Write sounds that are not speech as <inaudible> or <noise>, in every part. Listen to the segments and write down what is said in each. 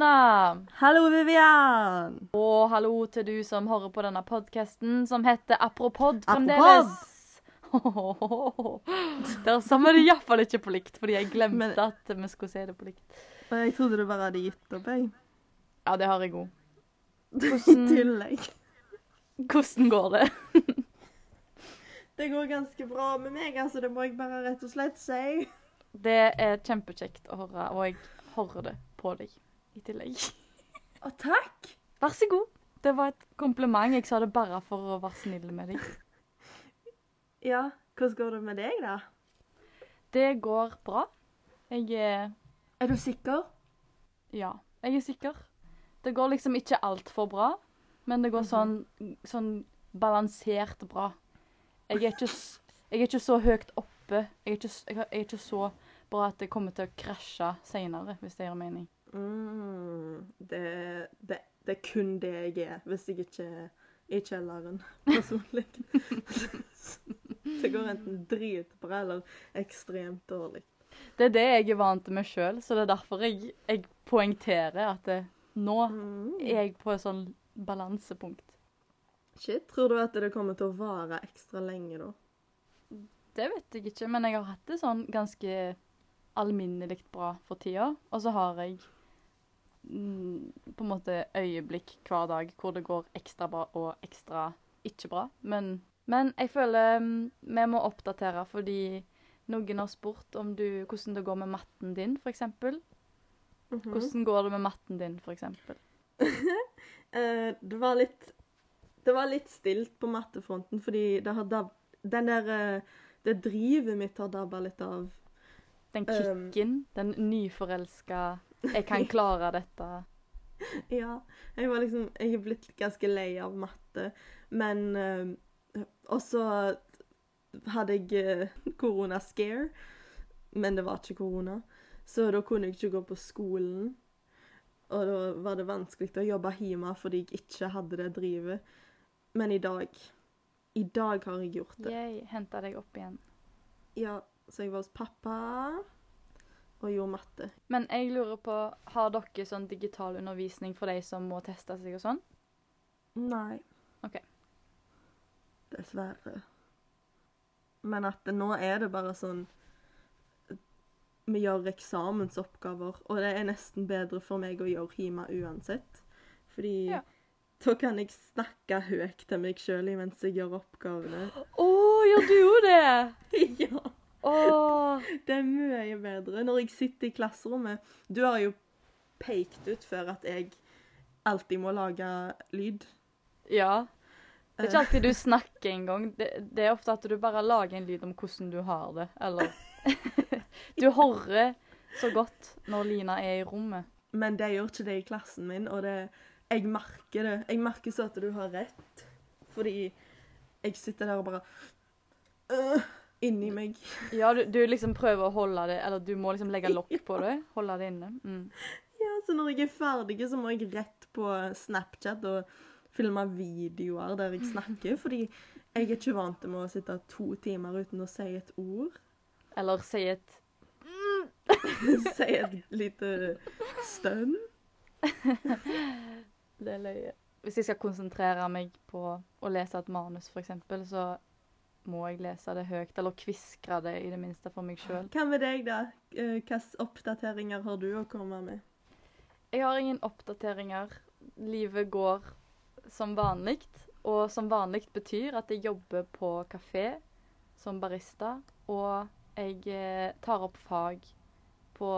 Hallo, Hallo, Vivian! Og hallo til du som hører på denne podkasten som heter Apropod fremdeles. Der sa vi det iallfall ikke på likt, fordi jeg glemte Men- at vi skulle si det på likt. Jeg trodde du bare hadde gitt opp, jeg. Ja, det har jeg òg. <laughs> I tillegg. hvordan går det? <laughs> Det går ganske bra med meg, altså. Det må jeg bare rett og slett si. Det er kjempekjekt å høre, og jeg hører det på deg i tillegg. Å, takk! Vær så god. Det var et kompliment. Jeg sa det bare for å være snill med deg. Ja, hvordan går det med deg, da? Det går bra. Jeg er Er du sikker? Ja, jeg er sikker. Det går liksom ikke altfor bra, men det går sånn, sånn balansert bra. Jeg er, ikke, jeg er ikke så høyt oppe. Jeg er ikke, jeg jeg er ikke så bra at det kommer til å krasje seinere, hvis det gir mening. Mm, det, det, det er kun det jeg er, hvis jeg ikke er i kjelleren <laughs> personlig. det går enten dritbra eller ekstremt dårlig. Det er det jeg er vant med sjøl, så det er derfor jeg, jeg poengterer at det, nå Mm. er jeg på et sånn balansepunkt. Shit, tror du at det kommer til å vare ekstra lenge da? Det vet jeg ikke, men jeg har hatt det sånn ganske alminnelig bra for tida. Og så har jeg på en måte øyeblikk hver dag hvor det går ekstra bra og ekstra ikke bra. Men, men jeg føler mm, vi må oppdatere fordi noen har spurt om du, hvordan det går med matten din, f.eks. Mhm. Hvordan går det med matten din, f.eks.? <laughs> Eh, det var litt Det var litt stilt på mattefronten, fordi det har dab... Den der eh, Det drivet mitt har dabba litt av. Den Um. den nyforelska 'jeg kan klare dette'. <laughs> Ja. Jeg var liksom Jeg er blitt ganske lei av matte, men uh, Og så hadde jeg eh, korona-scare, men det var ikke korona. Så da kunne jeg ikke gå på skolen. Og da var det vanskelig å jobbe hjemme fordi jeg ikke hadde det drivet. Men i dag I dag har jeg gjort det. Jeg henta deg opp igjen. Ja, så jeg var hos pappa og gjorde matte. Men jeg lurer på, har dere sånn digital undervisning for de som må teste seg og sånn? Nei. Ok. Dessverre. Men at det, nå er det bare sånn Vi gjør eksamensoppgaver, og det er nesten bedre for meg å gjøre hjemme uansett. Fordi Ja. da kan jeg snakke høyt til meg sjøl mens jeg gjør oppgavene. Å, gjør du jo det? <laughs> ja. Å, Det er mye bedre når jeg sitter i klasserommet. Du har jo pekt ut før at jeg alltid må lage lyd. ja. Det er ikke alltid du snakker engang. Det, det er ofte at du bare lager en lyd om hvordan du har det, eller <laughs> Du hører så godt når Lina er i rommet. Men det gjør ikke det i klassen min, og det, jeg merker det. Jeg merker så at du har rett. Fordi jeg sitter der og bare øh, Inni meg. Ja, du, du liksom prøver å holde det, eller du må liksom legge lokk på <laughs> det. Holde det inne. Mm. Ja, Så når jeg er ferdig, så må jeg rett på Snapchat og filme videoer der jeg snakker. <laughs> Fordi jeg er ikke vant til å sitte to timer uten å si et ord. Eller si et <laughs> si et lite stønn. Det er løye. Hvis jeg skal konsentrere meg på å lese et manus, f.eks., så må jeg lese det høyt, eller kviskre det i det minste for meg sjøl. Hva med deg, da? Eh, Hvilke oppdateringer har du å komme med? Jeg har ingen oppdateringer. Livet går som vanlig. Og som vanlig betyr at jeg jobber på kafé som barista, og jeg eh, tar opp fag på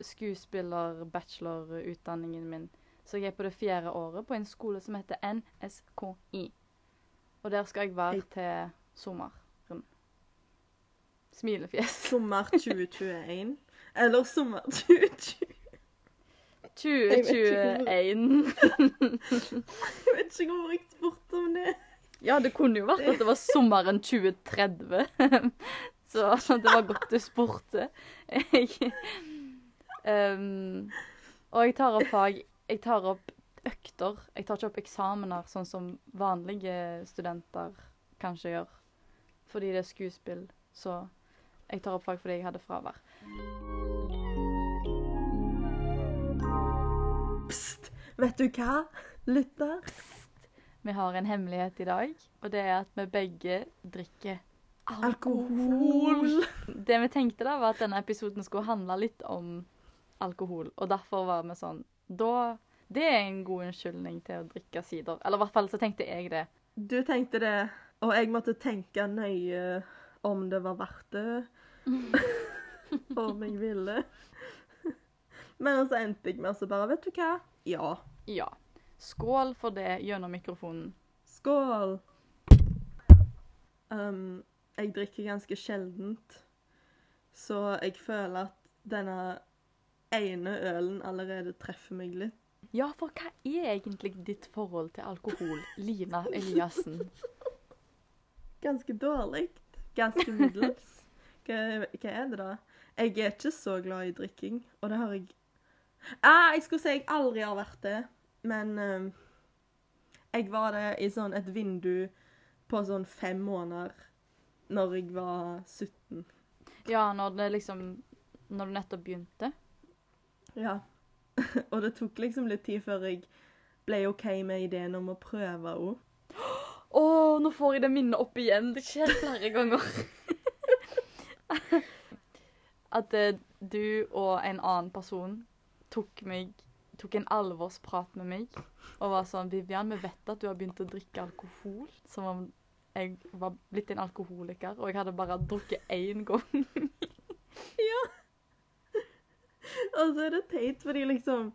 skuespiller-bachelorutdanningen min. Så jeg er på det fjerde året på en skole som heter NSKI. Og der skal jeg være til sommeren. Smilefjes. <laughs> Sommer 2021? Eller sommer 2020? 2021. <laughs> Jeg vet ikke hvor jeg spurte om det. Ja, det kunne jo vært at det var sommeren 2030. <laughs> Så det var godt du spurte. Jeg, um, og jeg tar opp fag Jeg tar opp økter. Jeg tar ikke opp eksamener, sånn som vanlige studenter kanskje gjør. Fordi det er skuespill. Så jeg tar opp fag fordi jeg hadde fravær. Vet du hva, lytter? Vi har en hemmelighet i dag, og det er at vi begge drikker Alkohol. Det vi tenkte da, var at denne episoden skulle handle litt om alkohol, og derfor var vi sånn Da Det er en god unnskyldning til å drikke sider. Eller i hvert fall så tenkte jeg det. Du tenkte det, og jeg måtte tenke nøye om det var verdt det. <laughs> om jeg ville. Men så endte jeg med å bare Vet du hva? Ja. Ja. Skål for det gjennom mikrofonen. Skål! Um, jeg drikker ganske sjeldent, så jeg føler at denne ene ølen allerede treffer meg litt. Ja, for hva er egentlig ditt forhold til alkohol, Lina Eliassen? <laughs> Ganske dårlig. Ganske middels. <laughs> Hva, hva er det, da? Jeg er ikke så glad i drikking, og det har jeg ah, Jeg skulle si jeg aldri har vært det, men um, jeg var det i sånn et vindu på sånn fem måneder når jeg var 17. Ja, når det liksom Når du nettopp begynte. Ja. <laughs> og det tok liksom litt tid før jeg ble OK med ideen om å prøve henne. Å, nå får jeg det minnet opp igjen. Det skjer flere ganger. <laughs> At eh, du og en annen person tok meg tok en alvorsprat med meg og var sånn 'Vivian, vi vet at du har begynt å drikke alkohol.' Som om jeg var blitt en alkoholiker, og jeg hadde bare drukket én gang. <laughs> Og så er det teit, fordi liksom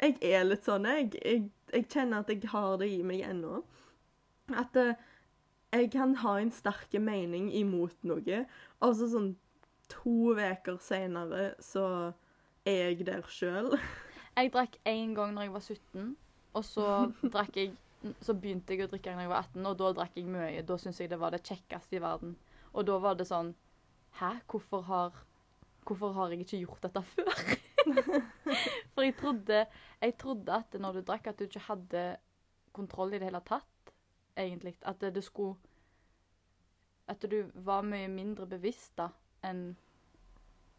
Jeg er litt sånn, jeg. Jeg, jeg kjenner at jeg har det i meg ennå. At eh, jeg kan ha en sterk mening imot noe, og så sånn to uker seinere så er jeg der sjøl. <laughs> Jeg drakk én gang når jeg var 17, og så <laughs> drakk jeg så begynte jeg å drikke når jeg var 18, og da drakk jeg mye. Da syntes jeg det var det kjekkeste i verden. Og da var det sånn Hæ, hvorfor har, hvorfor har jeg ikke gjort dette før? <laughs> For jeg trodde, jeg trodde at når du drakk, at du ikke hadde kontroll i det hele tatt, egentlig. At det, det skulle At du var mye mindre bevisst da enn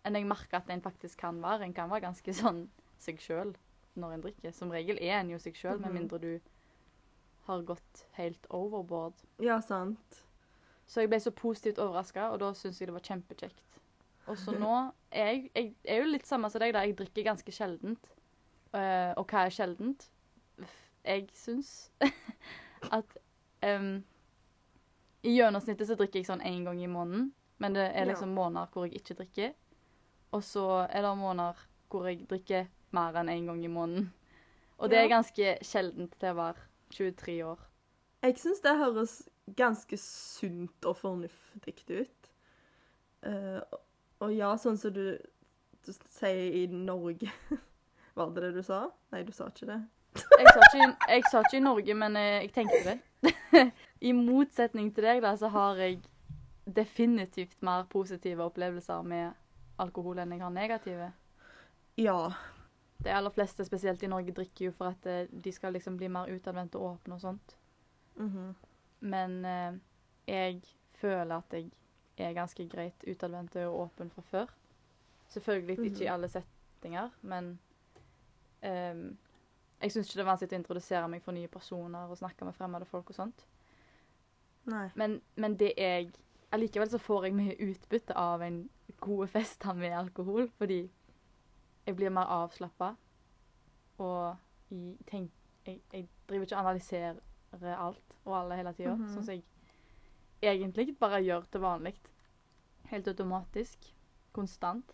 enn jeg merker at en faktisk kan være. En kan være ganske sånn seg sjøl når en drikker. Som regel er en jo seg sjøl, med Mhm. mindre du har gått helt overboard. Ja, sant. Så jeg ble så positivt overraska, og da syntes jeg det var kjempekjekt. Og så <laughs> nå er jeg, jeg er jo litt samme som deg, da. Jeg drikker ganske sjeldent. Eh, og hva er sjeldent? Jeg syns <laughs> at em, I gjennomsnittet så drikker jeg sånn én gang i måneden. Men det er Ja. liksom måneder hvor jeg ikke drikker. Og så er det måneder hvor jeg drikker mer enn én gang i måneden. Og det Ja. er ganske sjeldent til å være 23 år. Jeg syns det høres ganske sunt og fornuftig ut. Uh, og ja, sånn som du, du sier i Norge <laughs> Var det det du sa? Nei, du sa ikke det. Jeg sa ikke, jeg sa ikke i Norge, men eh, jeg tenkte det. <laughs> I motsetning til deg, da, så har jeg definitivt mer positive opplevelser med alkohol enn jeg har negative. Ja. De aller fleste, spesielt i Norge, drikker jo for at eh, de skal liksom bli mer utadvendte og åpne og sånt. mhm. Men eh, jeg føler at jeg er ganske greit utadvendt og åpen fra før. Selvfølgelig ikke i Mhm. alle settinger, men ehm, jeg syns ikke det er vanskelig å introdusere meg for nye personer og snakke med fremmede folk og sånt. Nei. Men, men det jeg Allikevel så får jeg mye utbytte av en gode fest med alkohol, fordi jeg blir mer avslappa. Og jeg, tenk, jeg, jeg driver ikke og analyserer alt og alle hele tida, Mhm. sånn som jeg egentlig bare gjør til vanlig. Helt automatisk. Konstant.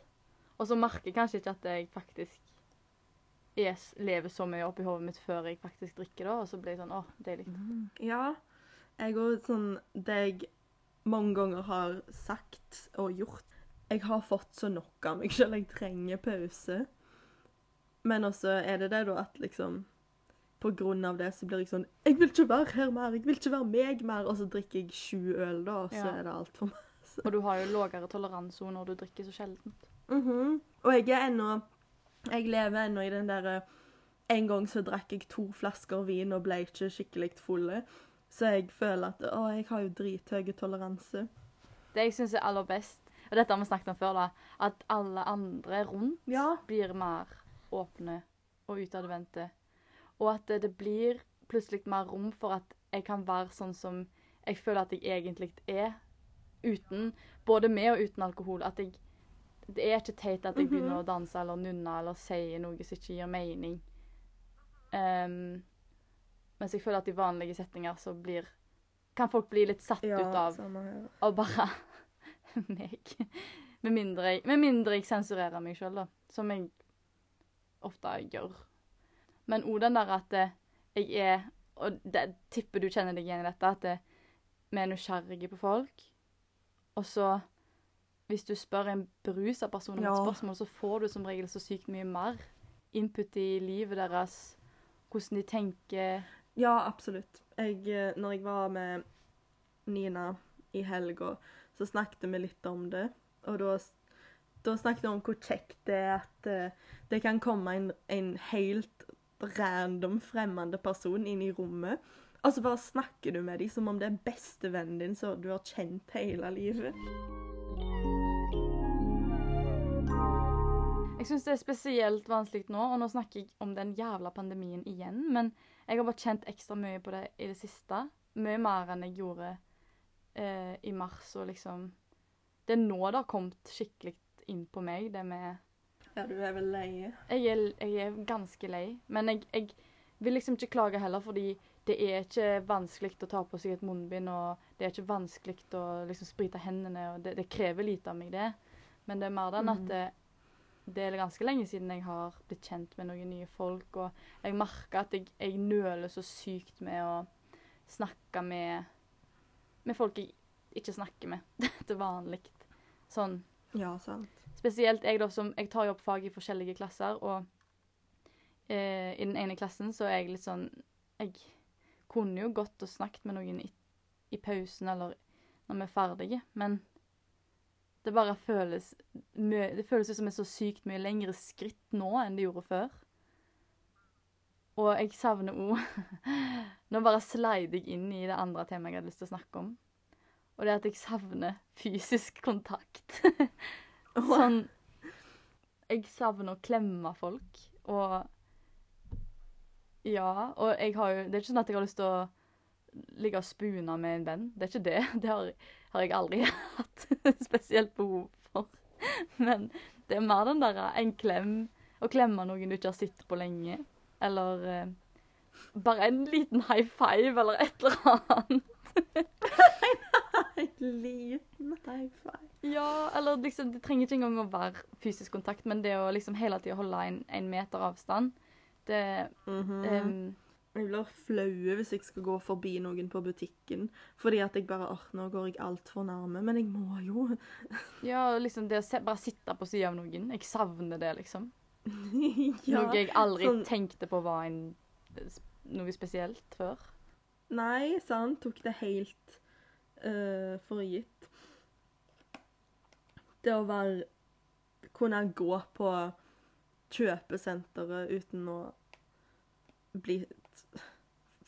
Og så merker jeg kanskje ikke at jeg faktisk er, s- lever så mye oppi hodet mitt før jeg faktisk drikker, da, og så blir jeg sånn Å, deilig. Ja. Jeg òg sånn Det jeg mange ganger har sagt og gjort Jeg har fått så nok av meg selv. Jeg trenger pause. Men også er det det da at liksom På grunn av det så blir jeg sånn Jeg vil ikke være her mer! Jeg vil ikke være meg mer! Og så drikker jeg sju øl, da, og så Ja. er det alt for meg. Og du har jo lavere toleranse når du drikker så sjeldent. Mhm. Og jeg er ennå Jeg lever ennå i den derre En gang så drakk jeg to flasker vin og ble ikke skikkelig fulle. Så jeg føler at å, jeg har jo drithøy toleranse. Det jeg syns er aller best, og dette har vi snakket om før, da, at alle andre rundt Ja. blir mer åpne og utadvendte. Og at det, det blir plutselig mer rom for at jeg kan være sånn som jeg føler at jeg egentlig er. Uten Både med og uten alkohol. At jeg Det er ikke teit at jeg begynner Mhm. å danse eller nunne eller si noe som ikke gir mening. Um, mens jeg føler at i vanlige settinger så blir Kan folk bli litt satt Ja, ut av å bare <laughs> meg. Med mindre, jeg, med mindre jeg sensurerer meg sjøl, da. Som jeg ofte gjør. Men òg den der at eh, jeg er Og det, tipper du kjenner deg igjen i dette, at vi er nysgjerrige på folk. Og så, hvis du spør en berusa person om et spørsmål, så får du som regel så sykt mye mer input i livet deres. Hvordan de tenker. Ja, absolutt. Jeg, eh, når jeg var med Nina i helga, så snakket vi litt om det. Og da, da snakket vi om hvor kjekt det er at eh, det kan komme en, en helt random fremmede person inn i rommet. Og så bare snakker du med dem som om det er bestevennen din som du har kjent hele livet. Jeg syns det er spesielt vanskelig nå, og nå snakker jeg om den jævla pandemien igjen, men jeg har bare kjent ekstra mye på det i det siste. Mye mer enn jeg gjorde eh, i mars og liksom Det er nå det har kommet skikkelig inn på meg, det med Ja, du er vel lei? Jeg er, jeg er ganske lei, men jeg, jeg vil liksom ikke klage heller, fordi det er ikke vanskelig å ta på seg et munnbind, og det er ikke vanskelig å liksom sprite hendene, og det, det krever lite av meg, det. Men det er mer den at Mhm. Det, er ganske lenge siden jeg har blitt kjent med noen nye folk, og jeg merker at jeg, jeg nøler så sykt med å snakke med, med folk jeg ikke snakker med <laughs> til vanlig. Sånn Ja, sant. Spesielt jeg da som Jeg tar jo opp fag i forskjellige klasser, og eh, i den ene klassen så er jeg litt sånn Jeg kunne jo gått og snakket med noen i, i pausen eller når vi er ferdige, men det bare føles Det føles ut som et så sykt mye lengre skritt nå enn det gjorde før. Og jeg savner òg <laughs> Nå bare slider jeg inn i det andre temaet jeg hadde lyst til å snakke om. Og det er at jeg savner fysisk kontakt. <laughs> Sånn Jeg savner å klemme folk, og Ja, og jeg har jo Det er ikke sånn at jeg har lyst til å ligge og spune med en venn. Det er ikke det. <laughs> Det har, har jeg aldri <laughs> hatt spesielt behov for. <laughs> Men det er mer den derre en klem Å klemme noen du ikke har sett på lenge. Eller eh, bare en liten high five eller et eller annet. En liten high five. Ja, eller liksom, det trenger ikke engang å være fysisk kontakt, men det å liksom hele tida holde en, en meter avstand, det Mhm. em, Jeg blir flau hvis jeg skal gå forbi noen på butikken. Fordi at jeg bare åh, nå går jeg altfor nærme. Men jeg må jo. <laughs> Ja, liksom det å bare sitte på sida av noen. Jeg savner det, liksom. <laughs> ja. Noe jeg aldri sånn- tenkte på var en, noe spesielt før. Nei, sant. Tok det helt uh, for gitt. Det å være Kunne gå på kjøpesenteret uten å bli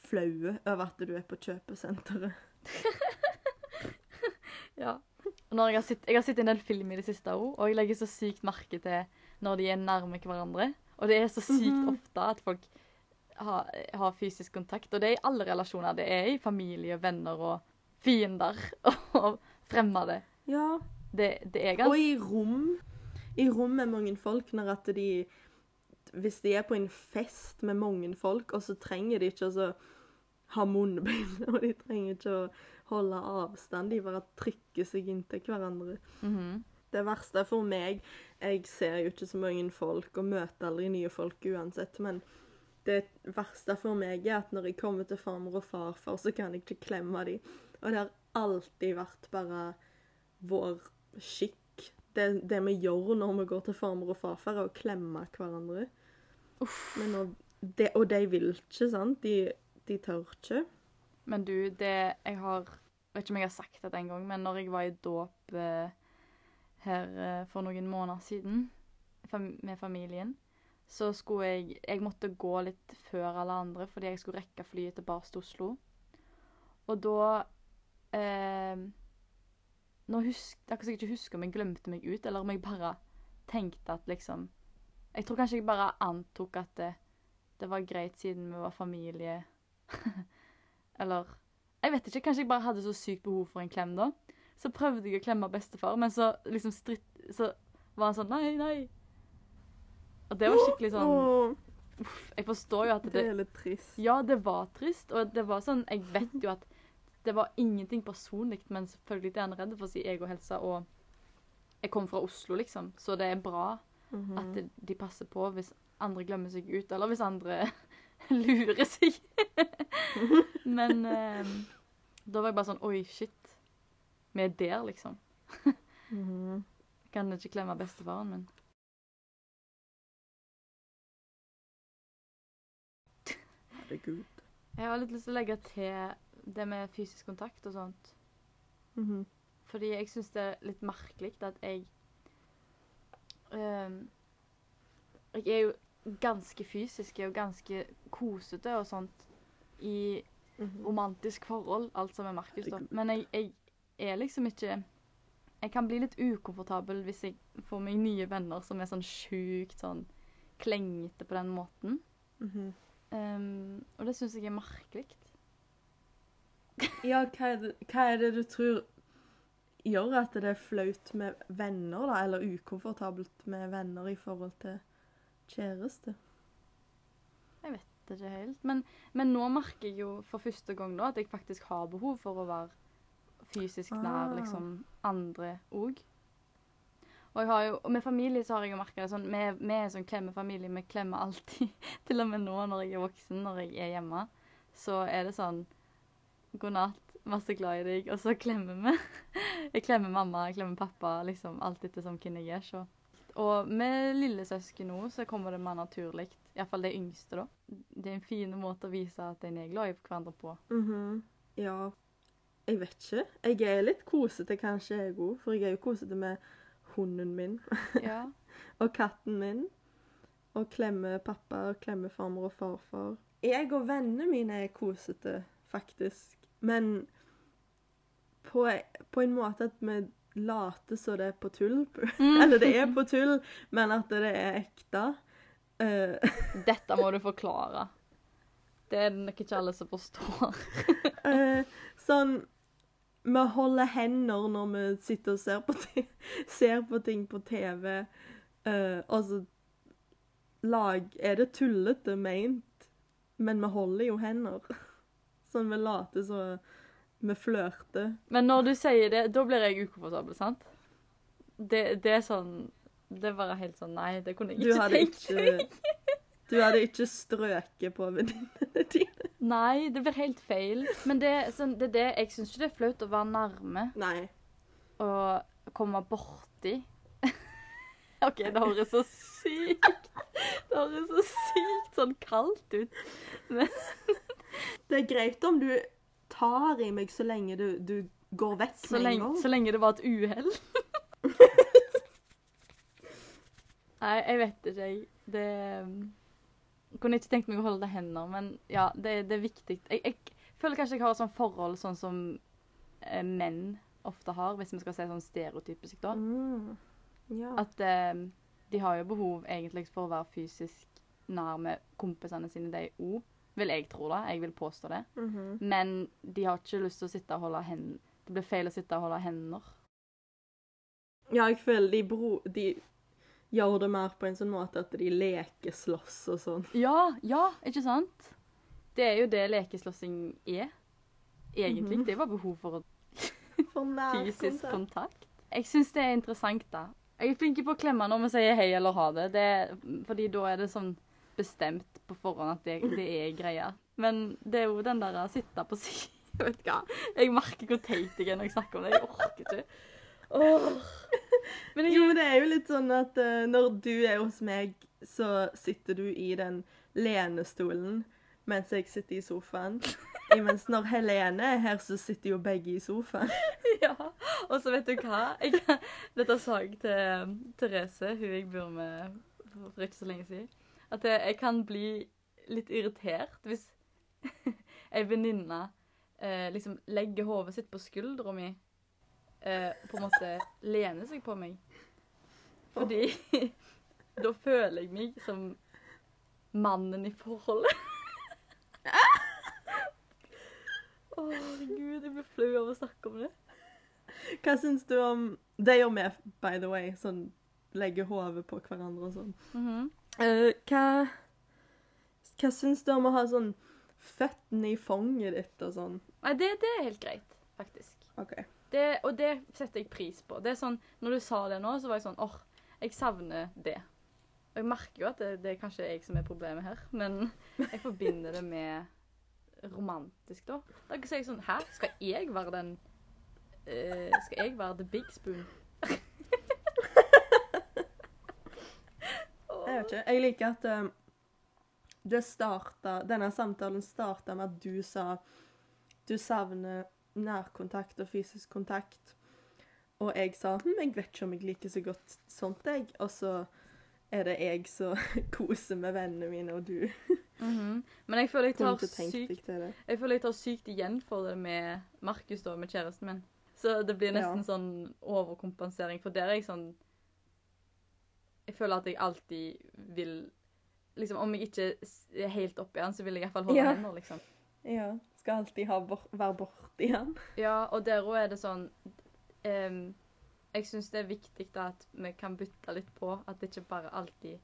flaue over at du er på kjøpesenteret. <laughs> Ja. Når jeg har sett, jeg har sett en del film i det siste òg, og jeg legger så sykt merke til når de er nærme hverandre. Og det er så sykt Mhm. ofte at folk har, har fysisk kontakt. Og det er i alle relasjoner. Det er i familie, venner og fiender <laughs> og fremmede. Ja. Det, det er Og i rom. I rom med mange folk, når at de Hvis de er på en fest med mange folk, og så trenger de ikke å ha munnbind, <laughs> og de trenger ikke å holde avstand, de bare trykker seg inntil hverandre. Mhm. Det verste for meg Jeg ser jo ikke så mange folk og møter aldri nye folk uansett, men det verste for meg er at når jeg kommer til farmor og farfar, så kan jeg ikke klemme dem. Og det har alltid vært bare vår skikk. Det, det vi gjør når vi går til farmor og farfar, er å klemme hverandre. Men nå, det, og de vil ikke, sant? De, de tør ikke. Men du, det jeg har Vet ikke om jeg har sagt det en gang, men når jeg var i dåp eh, her eh, for noen måneder siden med familien, så skulle jeg Jeg måtte gå litt før alle andre fordi jeg skulle rekke flyet tilbake til Oslo. Og da eh, Nå husk, Det er jeg ikke husker om jeg glemte meg ut, eller om jeg bare tenkte at liksom Jeg tror kanskje jeg bare antok at det, det var greit siden vi var familie. <laughs> Eller Jeg vet ikke, kanskje jeg bare hadde så sykt behov for en klem da. Så prøvde jeg å klemme bestefar, men så liksom stritt, så var han sånn Nei, nei. Og det var skikkelig sånn uff, Jeg forstår jo at det det er litt trist. Ja, det var trist, og det var sånn Jeg vet jo at det var ingenting personlig, men selvfølgelig er han redd for sin egen helse, og jeg kommer fra Oslo, liksom, så det er bra Mhm. at de, de passer på hvis andre glemmer seg ut, eller hvis andre <laughs> lurer seg. <laughs> Men eh, da var jeg bare sånn Oi, shit. Vi er der, liksom. <laughs> Mhm. Jeg kan ikke klemme bestefaren min. Herregud. Jeg har litt lyst til å legge til det med fysisk kontakt og sånt. Mhm. Fordi jeg syns det er litt merkelig at jeg um, Jeg er jo ganske fysiske og ganske kosete og sånt i Mhm. romantisk forhold, alt som er Markus, da. Men jeg, jeg er liksom ikke Jeg kan bli litt ukomfortabel hvis jeg får meg nye venner som er sånn sjukt sånn klengete på den måten. Mm -hmm. um, og det syns jeg er merkelig. Ja, hva er, det, hva er det du tror gjør at det er flaut med venner, da? Eller ukomfortabelt med venner i forhold til kjæreste? Det er ikke helt. Men, men nå merker jeg jo for første gang nå at jeg faktisk har behov for å være fysisk nær Ah. liksom andre òg. Og, jeg har jo, og med familie så har jeg jo merka det sånn Vi, er sånn klemmefamilie. Vi klemmer alltid. <laughs> Til og med nå når jeg er voksen, når jeg er hjemme, så er det sånn God natt, masse glad i deg. Og så klemmer vi. <laughs> Jeg klemmer mamma, jeg klemmer pappa, liksom alt ettersom hvem jeg er. Så. Og med lillesøsken nå så kommer det mer naturlig. Iallfall de yngste, da. Det er en fin måte å vise at en er glad i hverandre på. Mhm. Ja. Jeg vet ikke. Jeg er litt kosete, kanskje, jeg òg. For jeg er jo kosete med hunden min <laughs> Ja. og katten min. Og klemmer pappa og klemmer farmor og farfar. Jeg og vennene mine er kosete, faktisk. Men på, på en måte at vi later så det er på tull. <laughs> Eller det er på tull, men at det er ekte. Uh. <laughs> Dette må du forklare. Det er det nok ikke alle som forstår. uh, <laughs> sånn Vi holder hender når vi sitter og ser på, ser på ting på TV. uh, og så lag, er det tullete meint, men vi holder jo hender. Sånn vi later så vi flørter. Men når du sier det, da blir jeg ukomfortabel, sant? Det, det er sånn Det er bare helt sånn Nei, det kunne jeg ikke tenkt meg. Du hadde ikke strøket på venninnene dine. Nei, det blir helt feil. Men det, sånn, det det Jeg syns ikke det er flaut å være nærme Nei. og komme borti. <laughs> OK, det høres så sykt Det høres så sykt sånn kaldt ut. Det er greit om du tar i meg så lenge du, du går vekk Så med en gang. så lenge det var et uhell. <laughs> Nei, jeg vet ikke, jeg. Det Jeg kunne ikke tenkt meg å holde hender, men ja, det, det er viktig. Jeg, jeg føler kanskje jeg har et sånt forhold sånn som eh, menn ofte har, hvis vi skal se sånn stereotypisk, da. Mm. Ja. At eh, de har jo behov egentlig for å være fysisk nær med kompisene sine, de òg. Vil jeg tro det. Jeg vil påstå det. Mhm. Men de har ikke lyst til å sitte og holde hender. Det blir feil å sitte og holde hender. Ja, jeg føler de, bro, de gjør det mer på en sånn måte at de lekeslåss og sånn. Ja, ja, ikke sant? Det er jo det lekeslåssing er. Egentlig. Mhm. Det var behov for <laughs> For fysisk <laughs> kontakt. kontakt. Jeg syns det er interessant, da. Jeg er flink på å klemme når vi sier hei eller ha det. det fordi da er det sånn bestemt på forhånd at det, det er greia. Men det er jo den der å sitte på siden <laughs> Vet du hva? Jeg merker hvor teit jeg er når jeg snakker om det. Jeg orker ikke. Oh. Men jeg, Jo, men det er jo litt sånn at uh, når du er hos meg, så sitter du i den lenestolen mens jeg sitter i sofaen. Mens når Helene er her, så sitter jo begge i sofaen. <laughs> Ja, og så vet du hva? Jeg, dette sa jeg til Therese, hun jeg bor med for ikke så lenge siden. At jeg, kan bli litt irritert hvis <laughs> ei venninne eh, liksom legger hodet sitt på skuldra mi eh, på en måte lener seg på meg. Fordi <laughs> da føler jeg meg som mannen i forholdet. <laughs> Å, herregud, jeg blir flau av å snakke om det. Hva syns du om Det gjør vi, by the way. Sånn legge hodet på hverandre og sånn. Mhm. Eh, hva Hva syns du om å ha sånn føttene i fanget ditt og sånn? Nei, det, det er helt greit, faktisk. Okay. Det, og det setter jeg pris på. Det er sånn, Når du sa det nå, så var jeg sånn åh, jeg savner det. Og jeg merker jo at det, det er kanskje jeg som er problemet her, men jeg forbinder det med romantisk, da. Da sier jeg sånn Hæ, skal jeg være den uh, Skal jeg være the big spoon? Jeg vet ikke. Jeg liker at eh, det starta Denne samtalen starta med at du sa du savner nærkontakt og fysisk kontakt. Og jeg sa hm, jeg vet ikke om jeg liker så godt sånt, jeg. Og så er det jeg som <laughs> koser med vennene mine, og du Mhm. Men jeg føler jeg tar sykt. Jeg føler jeg tar sykt igjen for det med Markus, da, med kjæresten min. Så det blir nesten Ja. sånn overkompensering, for der er jeg sånn Jeg føler at jeg alltid vil Liksom, om jeg ikke er helt oppi den, så vil jeg iallfall holde Ja. liksom. Ja. Skal alltid ha bort, være borti den. Ja, og der òg er det sånn um, Jeg syns det er viktig da at vi kan bytte litt på, at det ikke bare alltid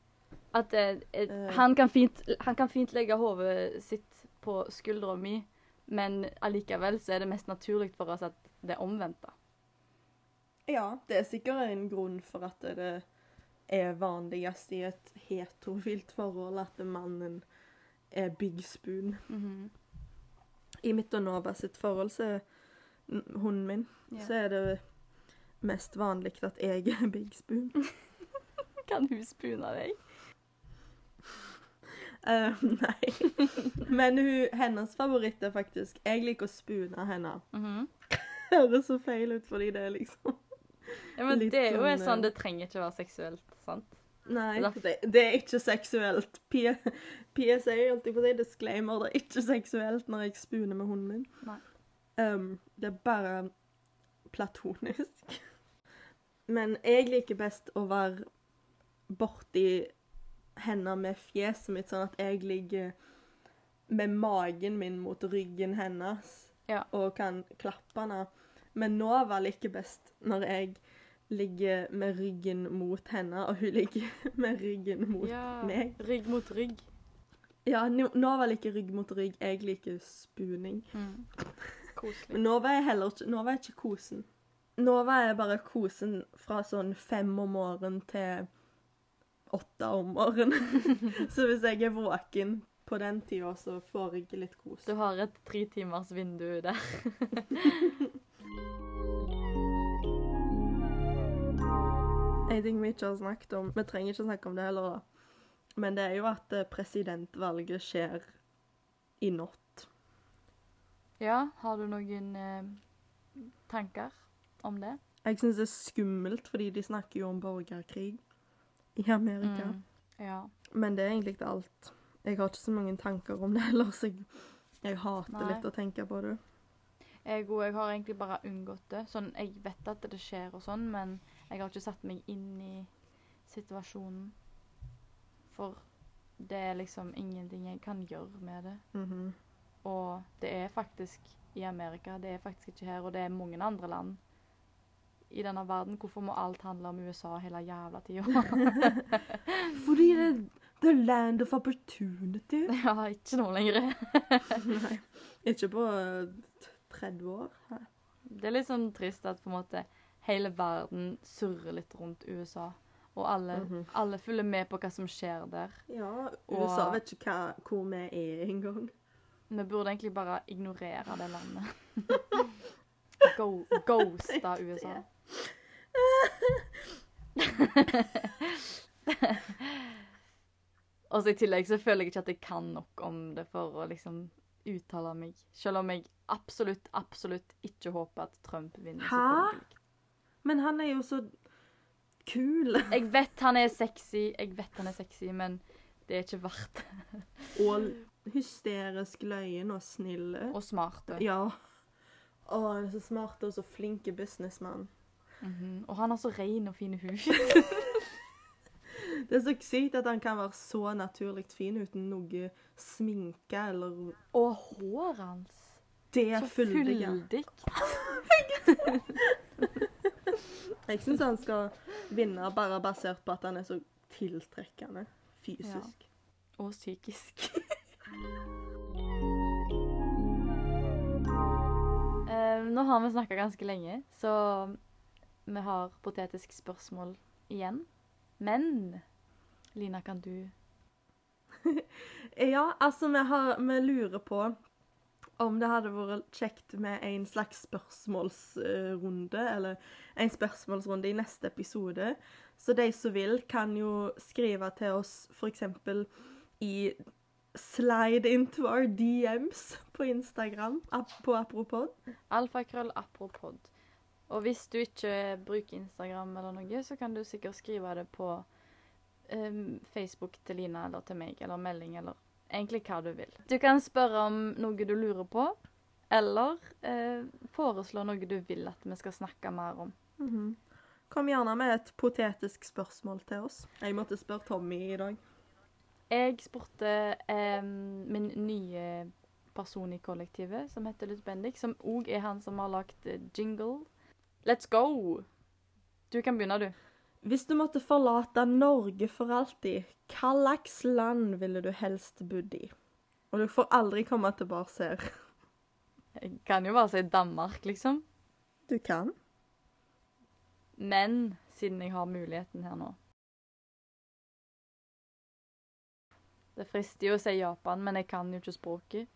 At eh, Eh. han, kan fint, han kan fint legge hodet sitt på skuldra mi, men allikevel så er det mest naturlig for oss at det er omvendt. da. Ja, det er sikkert en grunn for at det er vanligst i et heterofilt forhold at mannen er big spoon. Mhm. I mitt og Nova sitt forhold, så er hunden min, yeah. så er det mest vanlig at jeg er big spoon. <laughs> Kan hun spoone deg? Uh, nei. Men hun, hennes favoritt er faktisk Jeg liker å spoone henne. Det Høres så feil ut fordi det er liksom Ja, men det er jo sånn, sånn, eh, det trenger ikke være seksuelt, sant? Nei, det, det er ikke seksuelt. P PSA, holdt jeg på å si, disclaimer, det er ikke seksuelt når jeg spuner med hunden min. Nei. Um, det er bare platonisk. Men jeg liker best å være borti henne med fjeset mitt, sånn at jeg ligger med magen min mot ryggen hennes Ja. og kan klappe henne. Men Nova liker best når jeg ligger med ryggen mot henne, og hun ligger <laughs> med ryggen mot Ja, meg. rygg mot rygg. Ja, No- Nova liker rygg mot rygg, jeg liker spuning. Mm. <laughs> Koselig. Men Nova er heller ikke Nova er ikke kosen. Nova er bare kosen fra sånn fem om morgenen til åtte om morgenen. <laughs> så hvis jeg er våken på den tida, så får jeg litt kos. Du har et tre timers vindu der. En ting vi ikke har snakket om Vi trenger ikke snakke om det heller, da. Men det er jo at eh, presidentvalget skjer i natt. Ja, har du noen eh, tanker om det? Jeg syns det er skummelt, fordi de snakker jo om borgerkrig i Amerika. Mm. Ja. Men det er egentlig ikke alt. Jeg har ikke så mange tanker om det heller, så jeg, jeg hater Nei. litt å tenke på det. Jeg, jeg har egentlig bare unngått det. Sånn, jeg vet at det skjer og sånn, men jeg har ikke satt meg inn i situasjonen. For det er liksom ingenting jeg kan gjøre med det. Mhm. Og det er faktisk i Amerika, det er faktisk ikke her, og det er mange andre land i denne verden. Hvorfor må alt handle om USA hele jævla tida? <laughs> Fordi det er the land of opportunity. <laughs> ja, ikke nå lenger. <laughs> Nei, ikke på eh, 30 år. Hæ? Det er litt sånn trist at på en måte hele verden surrer litt rundt USA. Og alle, Mhm. alle følger med på hva som skjer der. Ja, Og- USA vet ikke hva, hvor vi er engang. Vi burde egentlig bare ignorere det landet. <laughs> Go, ghosta USA. <laughs> Og så i tillegg så føler jeg ikke at jeg kan nok om det for å liksom uttale meg. Selv om jeg absolutt, absolutt ikke håper at Trump vinner. Hæ? Men han er jo så kul. <laughs> Jeg vet han er sexy, jeg vet han er sexy, men det er ikke verdt det. Og hysterisk løyen og snille. Og smarte. Ja. Å, han er så smart og så flinke businessmann. Mhm. Og han har så ren og fin hud. <laughs> Det er så sykt at han kan være så naturlig fin uten noe sminke eller Og håret hans. det Så fyldige. fyldig. <laughs> <laughs> Jeg syns han skal vinne bare basert på at han er så tiltrekkende fysisk. Og psykisk. <laughs> Eh, nå har vi snakka ganske lenge, så vi har potetisk spørsmål igjen. Men Lina, kan du <laughs> Ja, altså, vi, har, vi lurer på om det hadde vært kjekt med en slags spørsmålsrunde, eller en spørsmålsrunde i neste episode. Så de som vil, kan jo skrive til oss f.eks. i Slide into our DMs på Instagram, på Apropod. Alfakrøll apropod. Og hvis du ikke bruker Instagram eller noe, så kan du sikkert skrive det på um, Facebook til Lina eller til meg, eller melding, eller egentlig hva du vil. Du kan spørre om noe du lurer på, eller eh, foreslå noe du vil at vi skal snakke mer om. Mhm. Kom gjerne med et potetisk spørsmål til oss. Jeg måtte spørre Tommy i dag. Jeg spurte eh, min nye person i kollektivet, som heter Lutz Bendik, som òg er han som har lagd eh, jingle. Let's go! Du kan begynne, du. Hvis du måtte forlate Norge for alltid, hva slags land ville du helst bodd i? Og du får aldri komme tilbake her. Jeg kan jo bare si Danmark, liksom. Du kan. Men siden jeg har muligheten her nå Det frister jo å si Japan, men jeg kan jo ikke språket.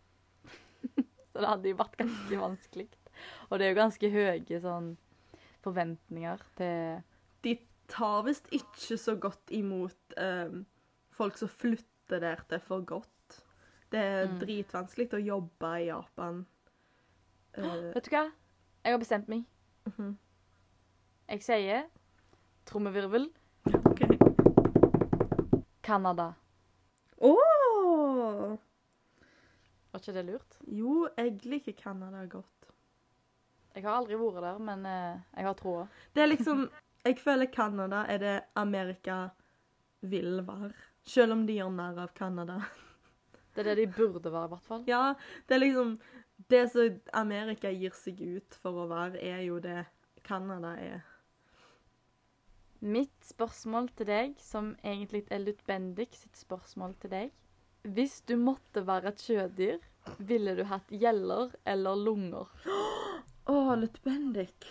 <laughs> Så det hadde jo vært ganske vanskelig. Og det er jo ganske høye sånn forventninger til De tar visst ikke så godt imot um, folk som flytter der til for godt. Det er Mm. dritvanskelig å jobbe i Japan. Uh, Vet du hva? Jeg har bestemt meg. mhm. Jeg sier trommevirvel OK. Canada. Åh! Var ikke det lurt? Jo, jeg liker Canada godt. Jeg har aldri vært der, men eh, jeg har troa. Det er liksom Jeg føler Canada er det Amerika vil være. Selv om de gjør narr av Canada. <laughs> Det er det de burde være, i hvert fall. Ja, det er liksom Det som Amerika gir seg ut for å være, er jo det Canada er. Mitt spørsmål til deg, som egentlig er Lut Bendik sitt spørsmål til deg Hvis du måtte være et sjødyr, ville du hatt gjeller eller lunger? <gasps> Å, litt Bendik.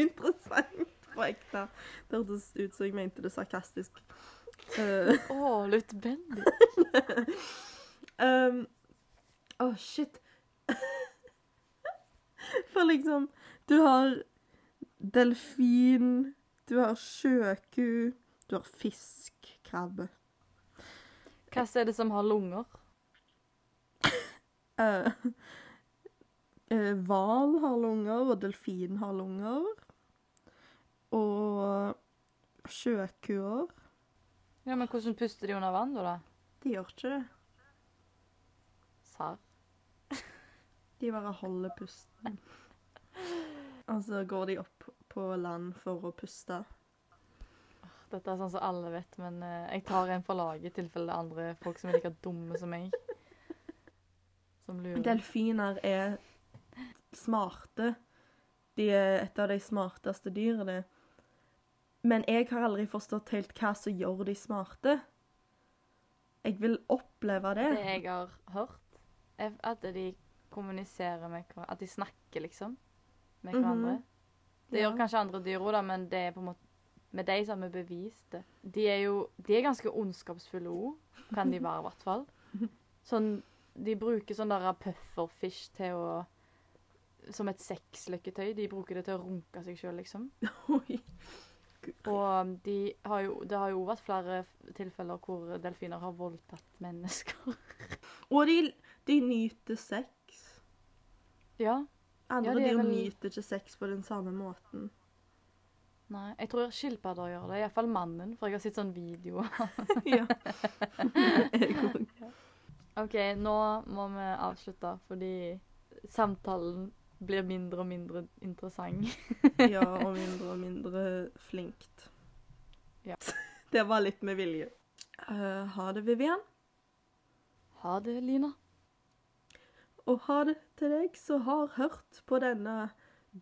<laughs> interessant på ekte. Det hørtes ut som jeg mente det sarkastisk. Eh, Å, Lut Bendik. <laughs> Um, Å, shit. <laughs> For liksom Du har delfin, du har sjøku, du har fisk, krabbe. Hva er det som har lunger? Hval uh, uh, har lunger, og delfin har lunger. Og sjøkuer Ja, men Hvordan puster de under vann, da? De gjør ikke det. Sarr. <laughs> De bare holder pusten. Og så går de opp på land for å puste. Dette er sånn som alle vet, men eh, jeg tar en for laget i tilfelle det er andre folk som er like dumme som meg. Som lurer. Delfiner er smarte. De er et av de smarteste dyrene. Men jeg har aldri forstått helt hva som gjør de smarte. Jeg vil oppleve det. Det jeg har hørt, er at de kommuniserer med hverandre At de snakker, liksom, med Mhm. hverandre. Det Ja. gjør kanskje andre dyr òg, men det er på en måte med de som har bevist det. De er jo de er ganske ondskapsfulle òg, kan de være, i hvert fall. <laughs> Sånn, de bruker sånn der pufferfish til å Som et sexløkketøy. De bruker det til å runke seg sjøl, liksom. Oi. Og de har jo, det har jo vært flere tilfeller hvor delfiner har voldtatt mennesker. <laughs> Og de, de nyter sex. Ja. Andre Ja, de dyr vel- nyter ikke sex på den samme måten. Nei, jeg tror skilpadder gjør det. Iallfall mannen, for jeg har sett sånn video. <laughs> ja. <laughs> Jeg òg. OK, nå må vi avslutte, fordi samtalen blir mindre og mindre interessant. <laughs> Ja, og <laughs> mindre og mindre flinkt. Ja. <laughs> Det var litt med vilje. Uh, ha det, Vivian. Ha det, Lina. Og ha det til deg som har hørt på denne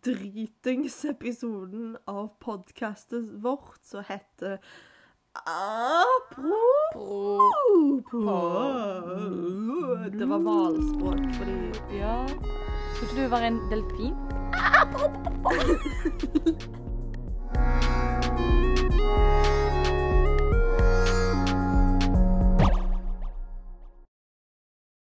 dritingsepisoden av podkastet vårt som heter Apropos Det var hvalspråk fordi Ja. Trodde du var en delfin. Ah, <laughs>